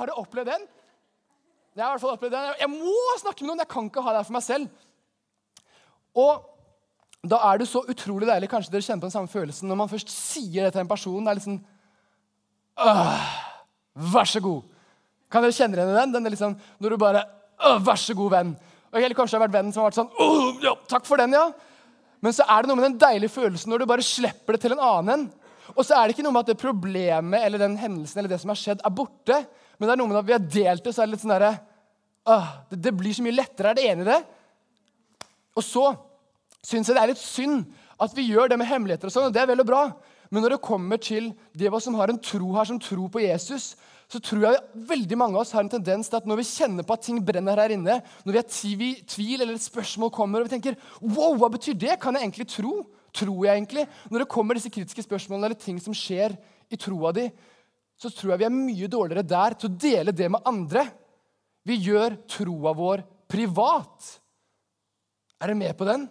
har dere opplevd den? Jeg har i hvert fall opplevd den. Jeg må snakke med noen. Jeg kan ikke ha det her for meg selv. Og da er det så utrolig deilig Kanskje dere kjenner på den samme følelsen når man først sier det til en person. Det er sånn «Åh, Vær så god. Kan dere kjenne igjen den? Den liksom, Når du bare «Åh, Vær så god, venn. Og Eller kanskje det har vært vennen som har vært sånn «Åh, ja, Takk for den, ja. Men så er det noe med den deilige følelsen når du bare slipper det til en annen. Og så er det ikke noe med at det problemet eller den hendelsen eller det som har skjedd, er borte. Men det er noe med at vi har delt det, så er det litt sånn derre det, det blir så mye lettere. Er det enig i det? Og så syns jeg det er litt synd at vi gjør det med hemmeligheter. og sånn, og det er vel og bra. Men når det kommer til de av oss som har en tro her, som tror på Jesus, så tror jeg veldig mange av oss har en tendens til at når vi kjenner på at ting brenner her inne, når vi har tvil eller et spørsmål kommer, og vi tenker Wow, hva betyr det? Kan jeg egentlig tro? Tror jeg egentlig? Når det kommer disse kritiske spørsmålene eller ting som skjer i troa di, så tror jeg vi er mye dårligere der til å dele det med andre. Vi gjør troa vår privat. Er dere med på den?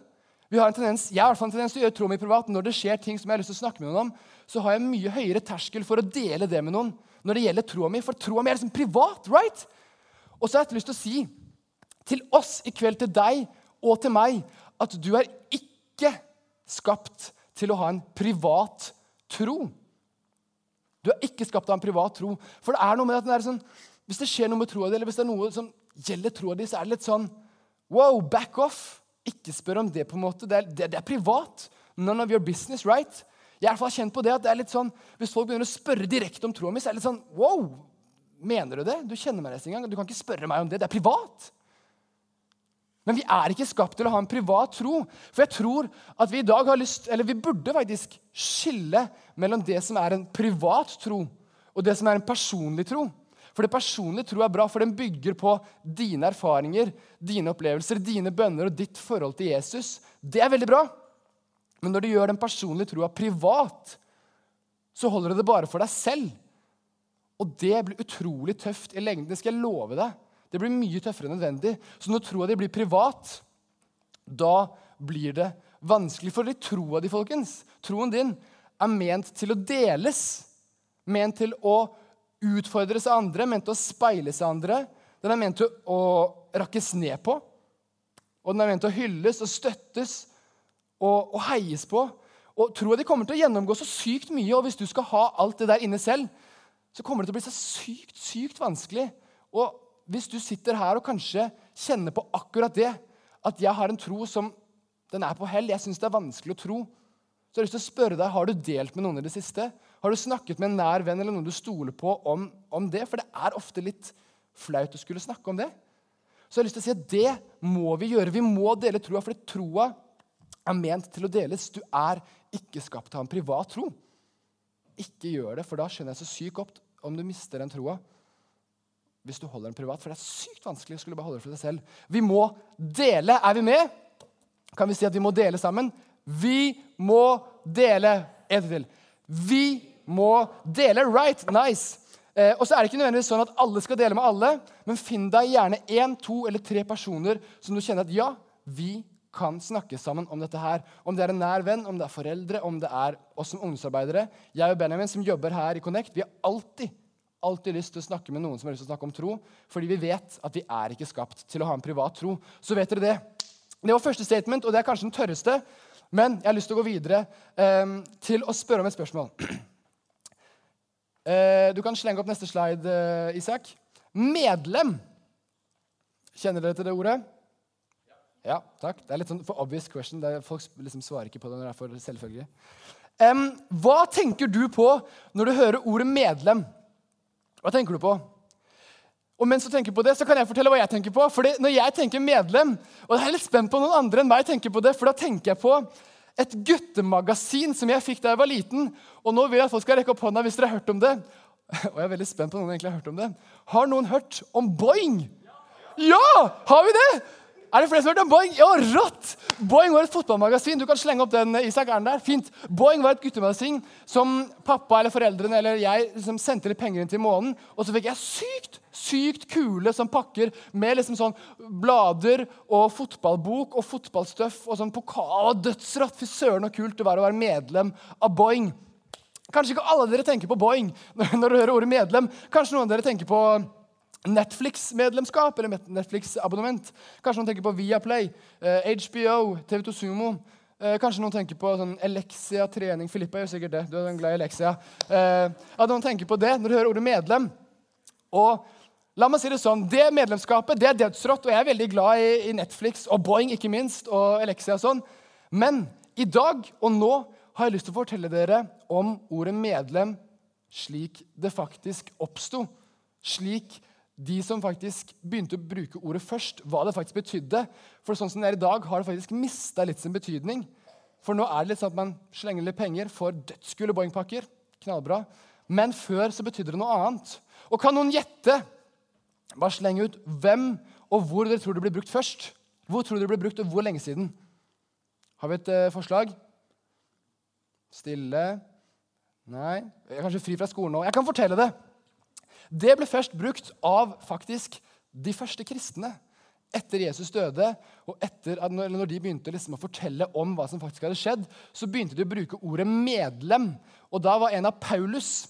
Vi har en tendens, jeg har i hvert fall en tendens til å gjøre troa mi privat. Når det skjer ting som jeg har lyst til å snakke med noen om, så har jeg mye høyere terskel for å dele det med noen når det gjelder troa mi. For troa mi er liksom privat. right? Og så har jeg lyst til å si til oss i kveld, til deg og til meg, at du er ikke skapt til å ha en privat tro. Du er ikke skapt av en privat tro. For det er noe med at er sånn, hvis det skjer noe med troa di, eller hvis det er noe som gjelder troa di, så er det litt sånn Wow, back off. Ikke spør om det. på en måte. Det er, det, det er privat. None of your business, right? Jeg har kjent på det at det er litt sånn, Hvis folk begynner å spørre direkte om troa mi, så er det litt sånn Wow! Mener du det? Du kjenner meg nesten engang. Du kan ikke spørre meg om det. Det er privat. Men vi er ikke skapt til å ha en privat tro. For jeg tror at vi i dag har lyst, eller vi burde faktisk skille mellom det som er en privat tro, og det som er en personlig tro. For det personlige tro er bra, for den bygger på dine erfaringer, dine opplevelser, dine bønner og ditt forhold til Jesus. Det er veldig bra. Men når du gjør den personlige troa privat, så holder du det bare for deg selv. Og det blir utrolig tøft i lengden. Det skal jeg love deg. Det blir mye tøffere enn nødvendig. Så når troa di blir privat, da blir det vanskelig. For de troa di, folkens, troen din, er ment til å deles. Ment til å utfordres av andre, ment til å speiles av andre. Den er ment til å rakkes ned på. Og den er ment til å hylles og støttes og, og heies på. Og troa di kommer til å gjennomgå så sykt mye, og hvis du skal ha alt det der inne selv, så kommer det til å bli så sykt, sykt vanskelig. Og hvis du sitter her og kanskje kjenner på akkurat det, at jeg har en tro som den er på hell, jeg syns det er vanskelig å tro, så jeg har lyst til å spørre deg, har du delt med noen i det siste? Har du snakket med en nær venn eller noen du stoler på, om, om det? For det er ofte litt flaut å skulle snakke om det. Så jeg har lyst til å si at det må vi gjøre. Vi må dele troa, for troa er ment til å deles. Du er ikke skapt av en privat tro. Ikke gjør det, for da skjønner jeg så sykt godt om du mister den troa hvis du holder den privat. For det er sykt vanskelig å skulle bare holde det for deg selv. Vi må dele. Er vi med? Kan vi si at vi må dele sammen? Vi må dele. En til. Vi må dele. Right, nice. Eh, og så er det ikke nødvendigvis sånn at alle skal dele med alle, men finn deg gjerne én, to eller tre personer som du kjenner at ja, vi kan snakke sammen om dette her. Om det er en nær venn, om det er foreldre, om det er oss som ungdomsarbeidere. Jeg og Benjamin som jobber her i Connect, vi har alltid alltid lyst til å snakke med noen som har lyst til å snakke om tro, fordi vi vet at vi er ikke skapt til å ha en privat tro. Så vet dere det. Det var første statement, og det er kanskje den tørreste. Men jeg har lyst til å gå videre um, til å spørre om et spørsmål. Uh, du kan slenge opp neste slide, uh, Isak. Medlem. Kjenner dere til det ordet? Ja, takk. Det er litt sånn for obvious question. folk liksom svarer ikke på det når det er for selvfølgelig. Um, hva tenker du på når du hører ordet 'medlem'? Hva tenker du på? Og mens du tenker på det, så kan jeg fortelle hva jeg tenker på. Fordi når jeg tenker medlem, og jeg er litt spent på noen andre enn meg tenker på det, for da tenker jeg på et guttemagasin som jeg fikk da jeg var liten. Og nå vil jeg at folk skal rekke opp hånda hvis dere har hørt om det. Og jeg er veldig spent på noen egentlig har hørt om det. Har noen hørt om Boing? Ja! Har vi det? Er det flere som har hørt om Boing? Ja, rått! Boing var et fotballmagasin. Du kan slenge opp den, Isak. Er den der? Fint. Boing var et guttemagasin som pappa eller foreldrene eller jeg liksom sendte litt penger inn til i måneden. Og så fikk jeg sykt, sykt kule som pakker med liksom sånn blader og fotballbok og fotballstøff og sånn pokal og dødsrått. Fy søren så kult det var å være medlem av Boing. Kanskje ikke alle dere tenker på Boeing når dere hører ordet medlem. Kanskje noen av dere tenker på Netflix-medlemskap eller Netflix-abonnement. Kanskje noen tenker på Viaplay, HBO, TV2 Sumo. Eh, kanskje noen tenker på sånn Elexia trening. Filippa gjør sikkert det. Du er glad i Elexia. Eh, at noen tenker på det når du hører ordet medlem. Og la meg si Det sånn, det medlemskapet det er dødsrått, og jeg er veldig glad i Netflix og Boeing ikke minst, og Elexia og sånn. Men i dag og nå har jeg lyst til å fortelle dere om ordet medlem slik det faktisk oppsto. Slik de som faktisk begynte å bruke ordet først, hva det faktisk betydde. For sånn som det er i dag, har det faktisk mista litt sin betydning. For nå er det litt sånn at man slenger litt penger, får dødskule Boeing-pakker. Knallbra. Men før så betydde det noe annet. Og kan noen gjette? Bare sleng ut hvem og hvor dere tror det blir brukt først. Hvor tror dere det ble brukt, og hvor lenge siden? Har vi et uh, forslag? Stille. Nei. Jeg er kanskje fri fra skolen nå. Jeg kan fortelle det. Det ble først brukt av faktisk de første kristne etter Jesus døde, og etter at når de begynte liksom å fortelle om hva som faktisk hadde skjedd, så begynte de å bruke ordet 'medlem'. Og da var en av Paulus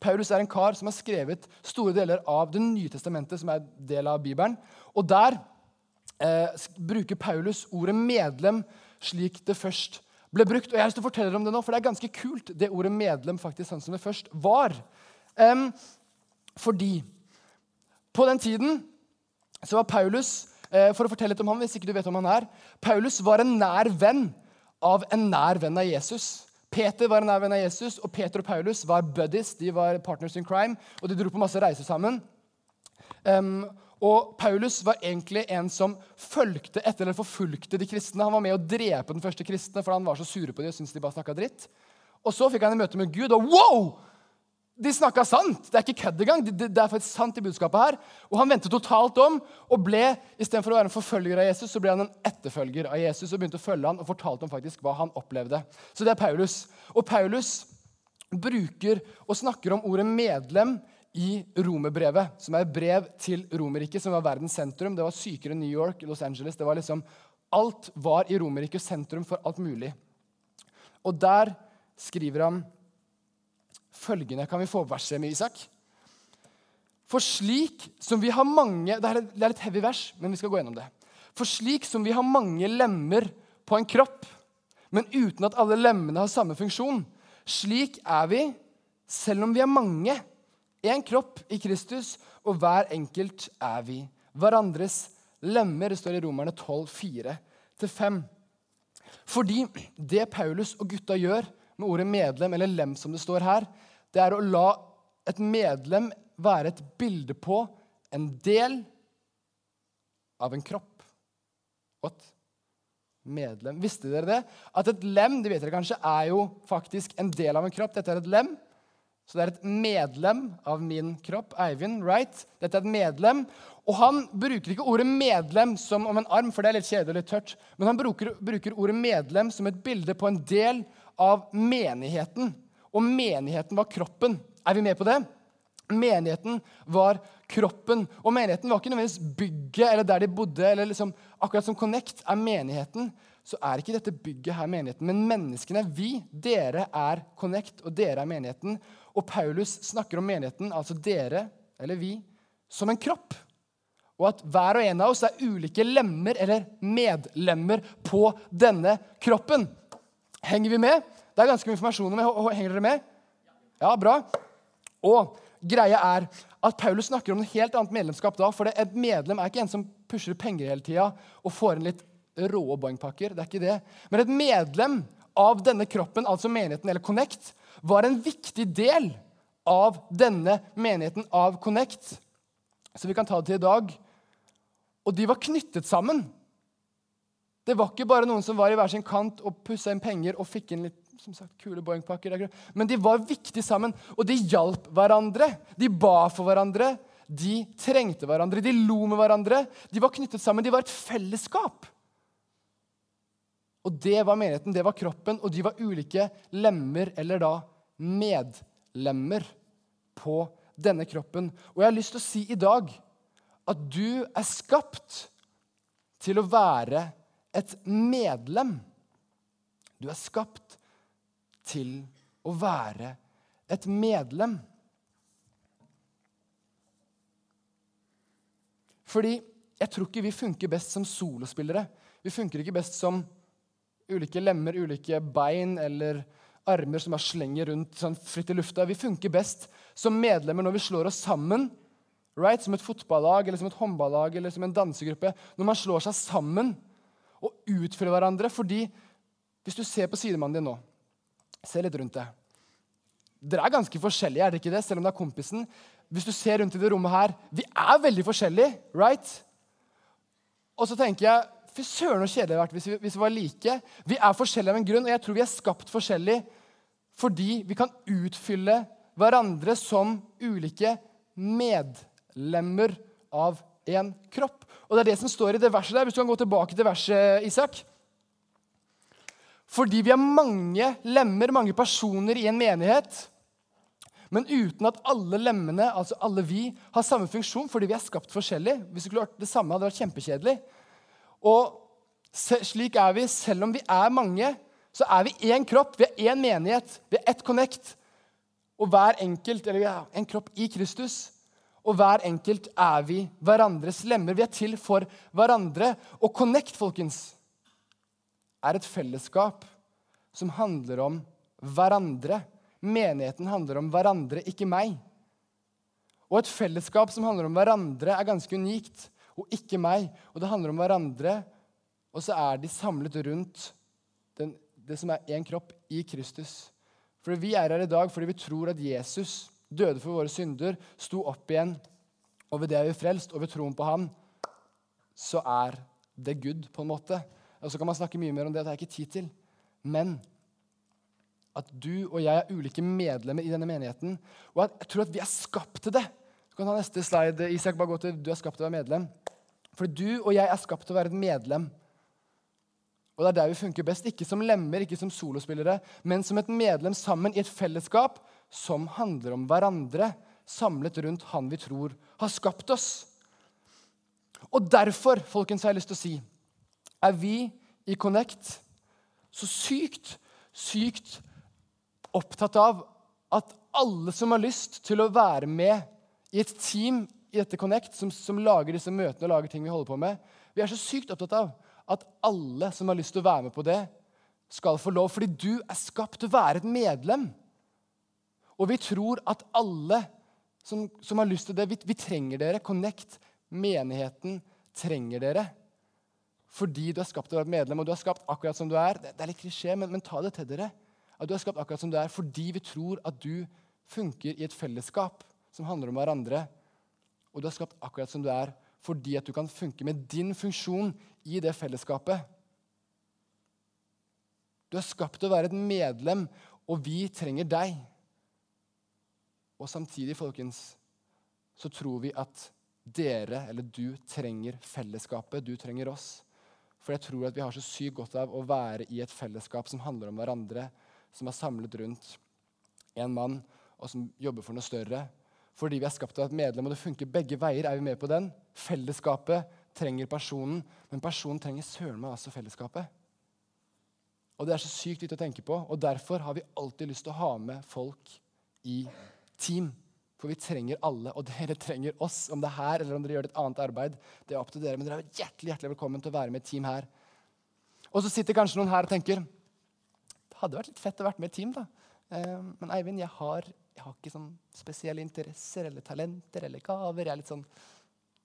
Paulus er en kar som har skrevet store deler av Det nye testamentet, som er del av Bibelen. Og der eh, bruker Paulus ordet 'medlem' slik det først ble brukt. Og jeg har lyst til å fortelle om det nå, for det er ganske kult, det ordet 'medlem' faktisk sånn som det først var. Um, fordi på den tiden så var Paulus eh, For å fortelle litt om ham, hvis ikke du vet om han er, Paulus var en nær venn av en nær venn av Jesus. Peter var en nær venn av Jesus, og Peter og Paulus var buddies. De var partners in crime, og de dro på masse reiser sammen. Um, og Paulus var egentlig en som fulgte etter eller forfulgte de kristne. Han var med å drepe den første kristne, for han var så sure på dem og syntes de bare snakka dritt. Og så fikk han en møte med Gud, og wow! De snakka sant. Det er ikke kødd engang. Det, er faktisk sant i budskapet her. Og han vendte totalt om og ble, istedenfor å være en forfølger av Jesus, så ble han en etterfølger av Jesus og begynte å følge han og fortalte om faktisk hva han opplevde. Så det er Paulus. Og Paulus bruker og snakker om ordet 'medlem' i romerbrevet, som er brev til Romerriket, som var verdens sentrum. Det var sykere New York, Los Angeles. Det var liksom, alt var i Romerriket sentrum for alt mulig. Og der skriver han følgende Kan vi få verset med Isak? For slik som vi har mange Det er et heavy vers, men vi skal gå gjennom det. For slik som vi har mange lemmer på en kropp, men uten at alle lemmene har samme funksjon, slik er vi, selv om vi er mange, én kropp i Kristus, og hver enkelt er vi hverandres lemmer. Det står i Romerne 12, 4-5. Fordi det Paulus og gutta gjør med ordet medlem, eller lem, som det står her, det er å la et medlem være et bilde på en del av en kropp. What? Medlem. Visste dere det? At et lem det vet dere kanskje, er jo faktisk en del av en kropp. Dette er et lem. Så det er et medlem av min kropp. Eivind, right? Dette er et medlem. Og han bruker ikke ordet 'medlem' som om en arm, for det er litt kjedelig litt tørt. Men han bruker, bruker ordet 'medlem' som et bilde på en del av menigheten og menigheten var kroppen. Er vi med på det? Menigheten var kroppen. Og menigheten var ikke nødvendigvis bygget eller der de bodde. eller liksom, Akkurat som Connect er menigheten, så er ikke dette bygget her menigheten. Men menneskene, vi, dere er Connect, og dere er menigheten. Og Paulus snakker om menigheten, altså dere, eller vi, som en kropp. Og at hver og en av oss er ulike lemmer eller medlemmer på denne kroppen. Henger vi med? Det er ganske mye informasjon om Henger dere med? Ja, bra. Og greia er at Paulus snakker om en helt annet medlemskap da. For et medlem er ikke en som pusher penger hele tida og får inn litt rå Boeing-pakker. Det er ikke det. Men et medlem av denne kroppen, altså menigheten eller Connect, var en viktig del av denne menigheten av Connect. Så vi kan ta det til i dag. Og de var knyttet sammen. Det var ikke bare noen som var i hver sin kant og pussa inn penger og fikk inn litt som sagt, kule Boeing-pakker. Men de var viktige sammen, og de hjalp hverandre. De ba for hverandre. De trengte hverandre, de lo med hverandre. De var knyttet sammen. De var et fellesskap. Og det var menigheten, det var kroppen, og de var ulike lemmer, eller da medlemmer, på denne kroppen. Og jeg har lyst til å si i dag at du er skapt til å være et medlem. Du er skapt til å være et medlem. Fordi jeg tror ikke vi funker best som solospillere. Vi funker ikke best som ulike lemmer, ulike bein eller armer som bare slenger rundt sånn fritt i lufta. Vi funker best som medlemmer når vi slår oss sammen. Right? Som et fotballag eller som et håndballag eller som en dansegruppe. Når man slår seg sammen og utfyller hverandre. fordi hvis du ser på sidemannen din nå, se litt rundt deg Dere er ganske forskjellige, er det ikke det? Selv om det er kompisen. Hvis du ser rundt i det rommet her, vi er veldig forskjellige, right? Og så tenker jeg Fy søren så kjedelig hadde vært hvis vi, hvis vi var like. Vi er forskjellige av en grunn, og jeg tror vi er skapt forskjellig fordi vi kan utfylle hverandre som ulike medlemmer av en kropp. Og det er det som står i det verset der. Hvis du kan gå tilbake til verset, Isak. Fordi vi er mange lemmer, mange personer i en menighet, men uten at alle lemmene, altså alle vi, har samme funksjon fordi vi er skapt forskjellig. Hvis vi skulle gjort det samme, hadde vært kjempekjedelig. Og slik er vi, selv om vi er mange, så er vi én kropp, vi er én menighet, vi er ett connect. Og hver enkelt, eller ja, en kropp i Kristus. Og hver enkelt er vi hverandres lemmer. Vi er til for hverandre. Og connect, folkens, er et fellesskap som handler om hverandre. Menigheten handler om hverandre, ikke meg. Og et fellesskap som handler om hverandre, er ganske unikt, og ikke meg. Og det handler om hverandre, og så er de samlet rundt den det som er én kropp i Kristus. For Vi er her i dag fordi vi tror at Jesus døde for våre synder, sto opp igjen, og ved det er vi frelst, og ved troen på han, så er det good, på en måte. Og Så kan man snakke mye mer om det, det har jeg ikke tid til. Men at du og jeg er ulike medlemmer i denne menigheten, og at jeg tror at vi er skapt til det. Du kan ta neste slide, Isak. bare gå til, Du er skapt til å være medlem. For du og jeg er skapt til å være et medlem og det er der vi funker best. Ikke som lemmer, ikke som solospillere, men som et medlem sammen i et fellesskap som handler om hverandre, samlet rundt Han vi tror har skapt oss. Og derfor, folkens, har jeg lyst til å si, er vi i Connect så sykt, sykt opptatt av at alle som har lyst til å være med i et team i dette Connect, som, som lager disse møtene og lager ting vi holder på med, vi er så sykt opptatt av at alle som har lyst til å være med på det, skal få lov. Fordi du er skapt til å være et medlem. Og vi tror at alle som, som har lyst til det vi, vi, trenger dere. Connect, menigheten, trenger dere. Fordi du er skapt til å være medlem, og du er skapt akkurat som du er. Det, er litt klisjé, men, men, ta det til dere. At du er skapt akkurat som du er fordi vi tror at du funker i et fellesskap som handler om hverandre. Og du er skapt akkurat som du er fordi at du kan funke med din funksjon i det fellesskapet. Du er skapt til å være et medlem, og vi trenger deg. Og samtidig, folkens, så tror vi at dere, eller du, trenger fellesskapet. Du trenger oss. For jeg tror at vi har så sykt godt av å være i et fellesskap som handler om hverandre, som er samlet rundt en mann, og som jobber for noe større. Fordi vi er skapt av et medlem, og det funker begge veier. Er vi med på den? Fellesskapet trenger personen, men personen trenger søren meg altså fellesskapet. Og Det er så sykt viktig å tenke på, og derfor har vi alltid lyst til å ha med folk i team. For vi trenger alle, og dere trenger oss. Om det er her eller om dere gjør et annet arbeid, det er opp til dere. Men dere er hjertelig hjertelig velkommen til å være med i et team her. Og så sitter kanskje noen her og tenker det hadde vært litt fett å være med i et team. da. Eh, men Eivind, jeg har, jeg har ikke sånn spesielle interesser eller talenter eller gaver. Jeg er litt sånn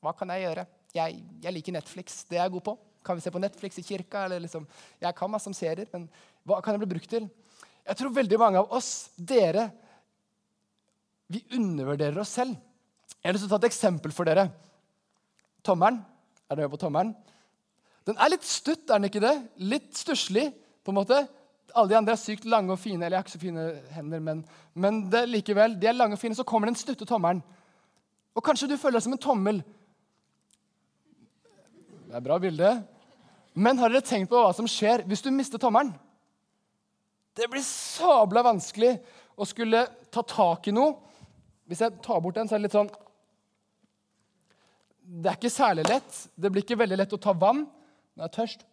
Hva kan jeg gjøre? jeg, jeg, liker Netflix. Det er jeg god på. Kan vi se på Netflix i kirka? Liksom, jeg kan masse om serier, men hva kan jeg bli brukt til? Jeg tror veldig mange av oss, dere, vi undervurderer oss selv. Jeg har lyst til å ta et eksempel for dere. Tommelen. Er dere med på tommelen? Den er litt stutt, er den ikke det? Litt stusslig, på en måte. Alle de andre er sykt lange og fine. Eller jeg har ikke så fine hender, men, men det, likevel, de er lange og fine. Så kommer den stutte tommelen. Og kanskje du føler deg som en tommel det er bra bilde. Men har dere tenkt på hva som skjer hvis du mister tommelen? Det blir sabla vanskelig å skulle ta tak i noe. Hvis jeg tar bort den, så er det litt sånn Det er ikke særlig lett. Det blir ikke veldig lett å ta vann når jeg er tørst.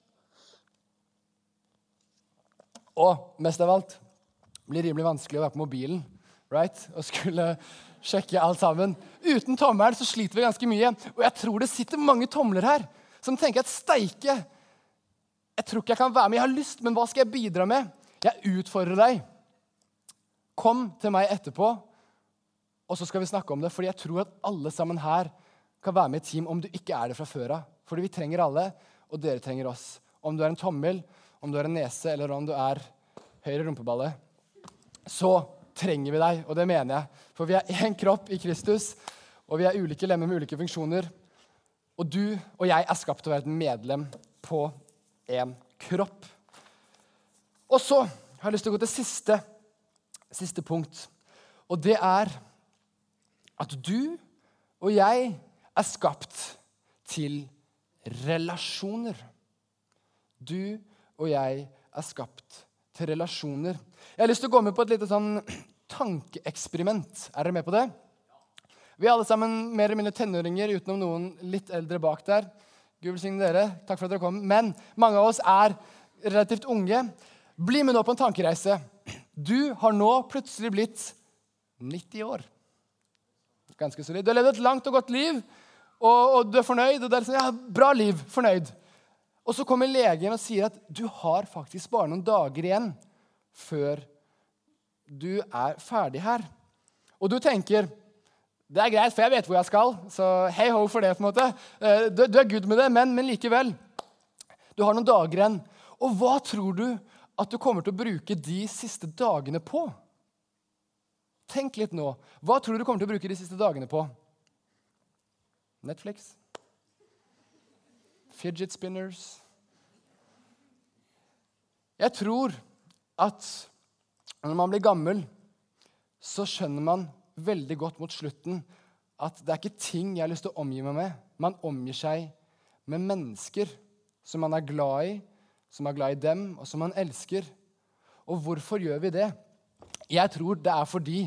Og mest av alt blir rimelig vanskelig å være på mobilen right? og skulle sjekke alt sammen. Uten tommelen så sliter vi ganske mye. Og jeg tror det sitter mange tomler her som tenker at steike Jeg tror ikke jeg kan være med. Jeg har lyst, men hva skal jeg bidra med? Jeg utfordrer deg. Kom til meg etterpå, og så skal vi snakke om det. Fordi jeg tror at alle sammen her kan være med i team om du ikke er det fra før av. Fordi vi trenger alle, og dere trenger oss. Om du er en tommel, om du er en nese, eller om du er høyre rumpeballe, så trenger vi deg, og det mener jeg. For vi er én kropp i Kristus, og vi er ulike lemmer med ulike funksjoner. Og du og jeg er skapt til å være et medlem på én kropp. Og så har jeg lyst til å gå til siste, siste punkt. Og det er at du og jeg er skapt til relasjoner. Du og jeg er skapt til relasjoner. Jeg har lyst til å gå med på et lite sånn tankeeksperiment. Er dere med på det? Vi er alle sammen mer eller mindre tenåringer, utenom noen litt eldre bak der. Gud velsigne dere. Takk for at dere kom. Men mange av oss er relativt unge. Bli med nå på en tankereise. Du har nå plutselig blitt 90 år. Ganske solid. Du har levd et langt og godt liv, og, og du er fornøyd. og det er sånn, ja, Bra liv. Fornøyd. Og så kommer legen og sier at du har faktisk bare noen dager igjen før du er ferdig her. Og du tenker det er greit, for jeg vet hvor jeg skal, så hei ho for det. på en måte. Eh, du, du er good med det, men, men, likevel. Du har noen dager igjen. Og hva tror du at du kommer til å bruke de siste dagene på? Tenk litt nå. Hva tror du du kommer til å bruke de siste dagene på? Netflix? Fidget spinners? Jeg tror at når man blir gammel, så skjønner man veldig godt mot slutten at det er ikke ting jeg har lyst til å omgi meg med. Man omgir seg med mennesker som man er glad i, som er glad i dem, og som man elsker. Og hvorfor gjør vi det? Jeg tror det er fordi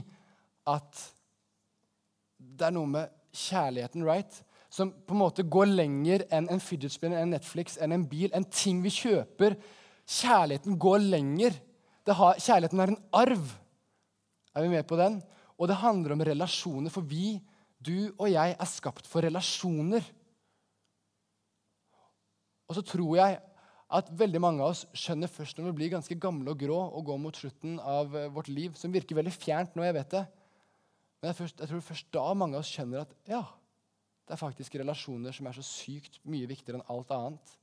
at det er noe med kjærligheten, right? Som på en måte går lenger enn en fidget spinner, en Netflix, enn en bil. En ting vi kjøper. Kjærligheten går lenger har, kjærligheten er en arv. Er vi med på den? Og det handler om relasjoner, for vi, du og jeg, er skapt for relasjoner. Og så tror jeg at veldig mange av oss skjønner først når vi blir ganske gamle og grå og går mot slutten av eh, vårt liv, som virker veldig fjernt nå, jeg vet det. Men jeg, først, jeg tror først da mange av oss skjønner at ja, det er faktisk relasjoner som er så sykt mye viktigere enn alt annet.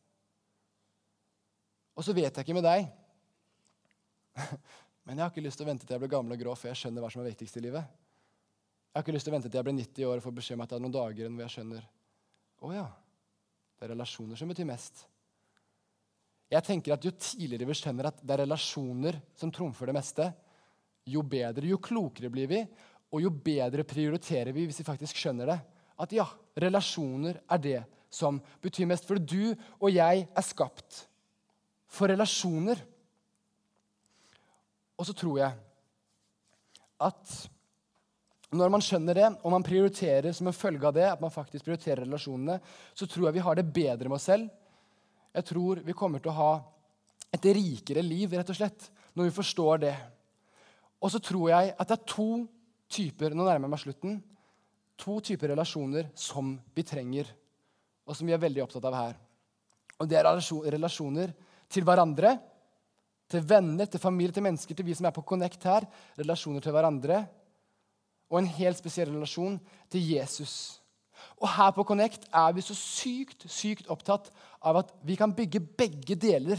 Og så vet jeg ikke med deg, Men jeg har ikke lyst til å vente til jeg blir gammel og grå før jeg skjønner hva som er viktigst i livet. Jeg har ikke lyst til å vente til jeg blir 90 år og får beskjed om at det er noen dager hvor jeg skjønner å ja, det er relasjoner som betyr mest. Jeg tenker at Jo tidligere vi skjønner at det er relasjoner som trumfer det meste, jo bedre, jo klokere blir vi, og jo bedre prioriterer vi hvis vi faktisk skjønner det. At ja, relasjoner er det som betyr mest. For du og jeg er skapt for relasjoner. Og så tror jeg at når man skjønner det, og man prioriterer som en følge av det, at man faktisk prioriterer relasjonene, så tror jeg vi har det bedre med oss selv. Jeg tror vi kommer til å ha et rikere liv, rett og slett, når vi forstår det. Og så tror jeg at det er to typer nå nærmer jeg meg slutten, to typer relasjoner som vi trenger, og som vi er veldig opptatt av her. Og det er relasjoner til hverandre til venner, til familie, til mennesker, til vi som er på Connect her. Relasjoner til hverandre. Og en helt spesiell relasjon til Jesus. Og her på Connect er vi så sykt, sykt opptatt av at vi kan bygge begge deler.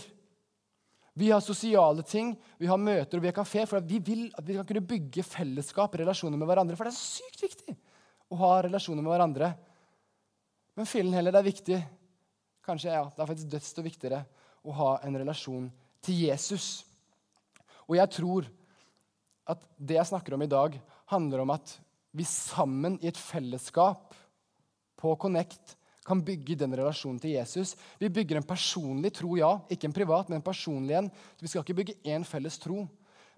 Vi har sosiale ting, vi har møter og vi har kafé, for vi vil at vi kan kunne bygge fellesskap, relasjoner med hverandre. For det er sykt viktig å ha relasjoner med hverandre. Men fillen heller, det er viktig. Kanskje, ja, det er faktisk dødst og viktigere å ha en relasjon til Jesus. Og jeg tror at det jeg snakker om i dag, handler om at vi sammen i et fellesskap på Connect kan bygge den relasjonen til Jesus. Vi bygger en personlig tro, ja. Ikke en privat, men en personlig en. Vi skal ikke bygge én felles tro.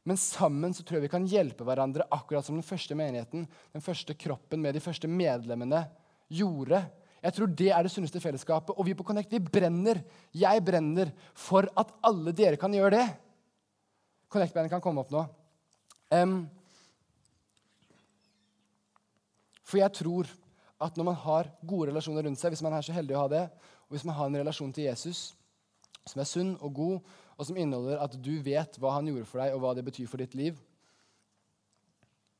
Men sammen så tror jeg vi kan hjelpe hverandre, akkurat som den første menigheten, den første kroppen med de første medlemmene, gjorde. Jeg tror det er det sunneste fellesskapet. Og vi på Connect vi brenner. Jeg brenner for at alle dere kan gjøre det. Connect-bandet kan komme opp nå. Um, for jeg tror at når man har gode relasjoner rundt seg, hvis man er så heldig å ha det, og hvis man har en relasjon til Jesus som er sunn og god, og som inneholder at du vet hva han gjorde for deg, og hva det betyr for ditt liv,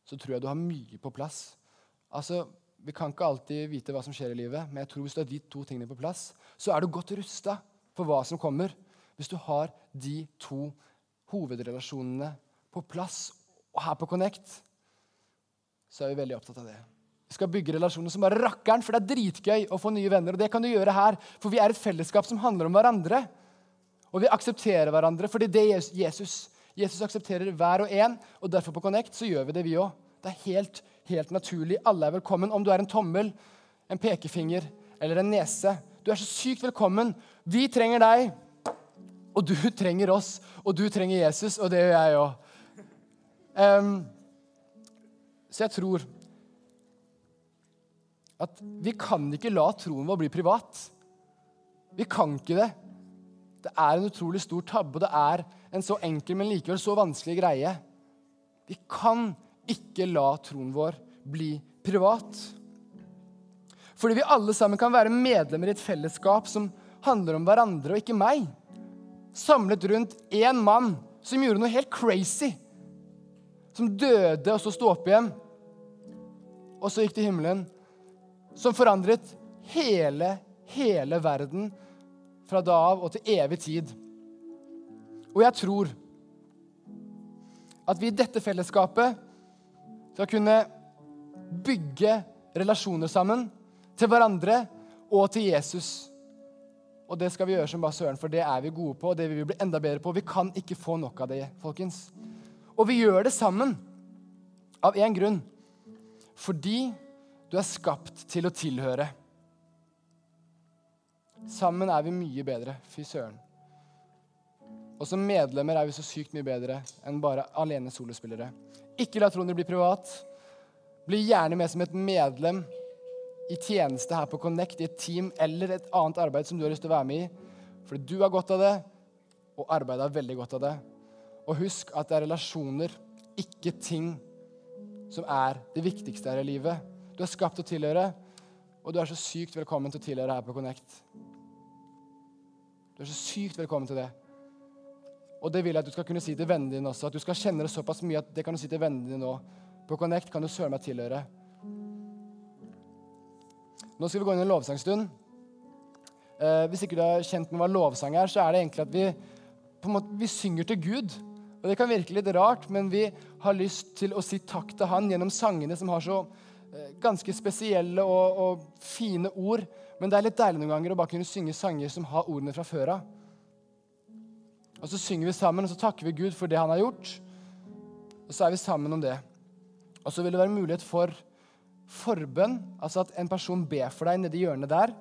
så tror jeg du har mye på plass. Altså, Vi kan ikke alltid vite hva som skjer i livet, men jeg tror hvis du har de to tingene på plass, så er du godt rusta for hva som kommer. Hvis du har de to hovedrelasjonene på plass og her på Connect, så er vi veldig opptatt av det. Skal bygge relasjoner som bare rakkeren, for det er dritgøy å få nye venner. Og det kan du gjøre her, for vi er et fellesskap som handler om hverandre. Og vi aksepterer hverandre, fordi det er Jesus. Jesus aksepterer hver og en, og derfor på Connect så gjør vi det, vi òg. Det er helt, helt naturlig. Alle er velkommen. Om du er en tommel, en pekefinger eller en nese. Du er så sykt velkommen. Vi trenger deg, og du trenger oss. Og du trenger Jesus, og det gjør jeg òg. Um, så jeg tror at vi kan ikke la troen vår bli privat. Vi kan ikke det. Det er en utrolig stor tabbe, og det er en så enkel, men likevel så vanskelig greie. Vi kan ikke la troen vår bli privat. Fordi vi alle sammen kan være medlemmer i et fellesskap som handler om hverandre og ikke meg. Samlet rundt én mann som gjorde noe helt crazy. Som døde og så sto opp igjen. Og så gikk til himmelen som forandret hele, hele verden fra da av og til evig tid. Og jeg tror at vi i dette fellesskapet skal kunne bygge relasjoner sammen til hverandre og til Jesus. Og det skal vi gjøre som bare søren, for det er vi gode på, og det vil vi bli enda bedre på. Vi kan ikke få nok av det, folkens. Og vi gjør det sammen av én grunn. Fordi du er skapt til å tilhøre. Sammen er vi mye bedre. Fy søren. Og som medlemmer er vi så sykt mye bedre enn bare alene solospillere. Ikke la troen din bli privat. Bli gjerne med som et medlem i tjeneste her på Connect, i et team eller et annet arbeid som du har lyst til å være med i. Fordi du har godt av det, og arbeidet har veldig godt av det. Og husk at det er relasjoner, ikke ting, som er det viktigste her i livet. Du er skapt til å tilhøre, og du er så sykt velkommen til å tilhøre her på Connect. Du er så sykt velkommen til det. Og det vil jeg at du skal kunne si til vennene dine også. At du skal kjenne det såpass mye at det kan du si til vennene dine nå. På Connect kan du søren meg tilhøre. Nå skal vi gå inn i en lovsangstund. Eh, hvis ikke du er kjent med hva lovsang er, så er det egentlig at vi, på en måte, vi synger til Gud. Og Det kan virke litt rart, men vi har lyst til å si takk til Han gjennom sangene som har så ganske spesielle og, og, fine ord. Men det er litt deilig noen ganger å bare kunne synge sanger som har ordene fra før av. Og så synger vi sammen, og så takker vi Gud for det han har gjort. Og så er vi sammen om det. Og så vil det være mulighet for forbønn, altså at en person ber for deg nedi hjørnet der.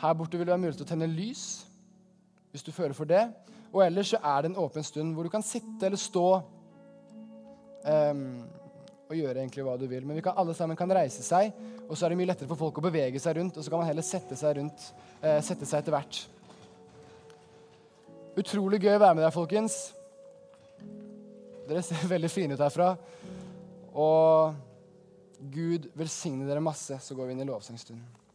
Her borte vil det være mulighet til å tenne lys hvis du føler for det. Og ellers så er det en åpen stund hvor du kan sitte eller stå. Um, og gjøre egentlig hva du vil. Men vi kan, alle sammen kan reise seg, og så er det mye lettere for folk å bevege seg rundt. Og så kan man heller sette seg rundt, eh, sette seg etter hvert. Utrolig gøy å være med deg, folkens. Dere ser veldig fine ut herfra. Og Gud velsigne dere masse, så går vi inn i lovsangstunden.